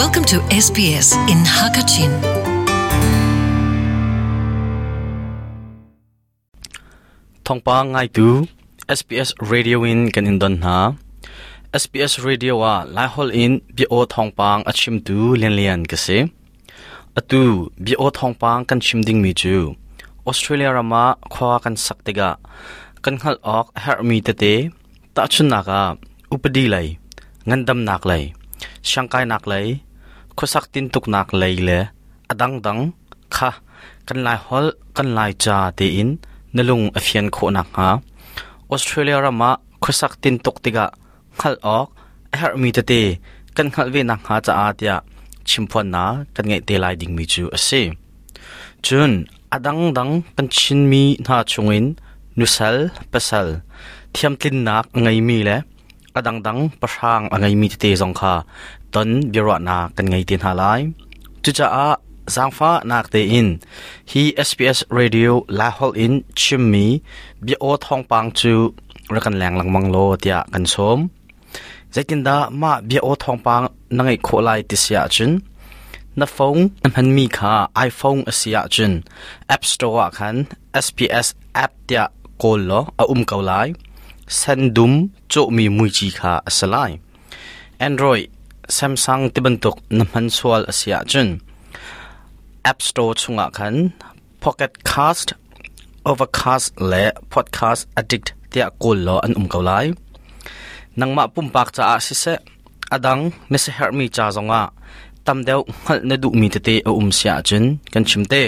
Welcome to SBS in Hakachin. thongpa ngai tu SBS Radio in kan in don na SBS Radio wa lai hol in bi o thongpang achim tu lian lian ka se atu bi o thongpang kan chim ding mi chu Australia rama khwa kan saktega kan hal ok her mi te te. Ta chun na ka upadi lai. Ngandam nak lai. Shangkai nak lai khosak tin tuk nak lai le adang dang kha kan lai hol kan lai cha te in nalung afian kho nak ha Australia rama khosak tin tuk tiga khal ok her mi te te kan khal ve nak ha cha atia chimpon na kan ngai te lai ding mi chu ase chun adang dang kan chin mi na chungin nusal pasal thiam tin nak ngai mi le adang dang pasang angai mi te zong kha. Ton biro na kan ngai tin halai chu cha a zangfa nak te in. Hi SPS radio la hol in chimmi bi o thong pang chu rakan lang lang mang lo tia kan som. Zaitin da ma bi o thong pang nangai kho lai ti sia chun. Na phone man mi kha iphone asia chun. App store khan SPS app tia kol lo a um kau lai san dum cho mi mui chi kha asalai. Android, samsung tibantuk naman swal asia chun. App store chunga khan, pocket cast, overcast le podcast addict tia kol lo an um kau lai. Nangma pumpak cha a si se, adang me se her mi cha zonga. Tam deu hal na du mi te te um sia chun, kan chimte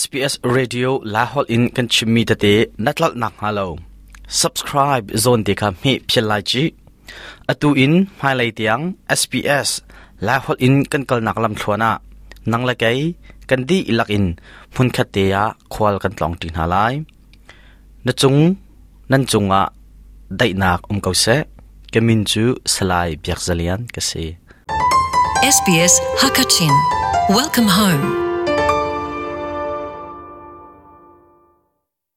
SBS radio Lahol in kan chimmi te te natlal nak halo subscribe zone te kha mi phel lai chi. Atu in highlight tiang SPS la hol in kan kal nak lam thlona nang la kai kan di ilak in. Phun kha te ya, khwal kan tlong tin halai na chung, nan chunga dai nak um kau se. Kemin chu salai biak zalian ka se. SBS Hakachin. Welcome home.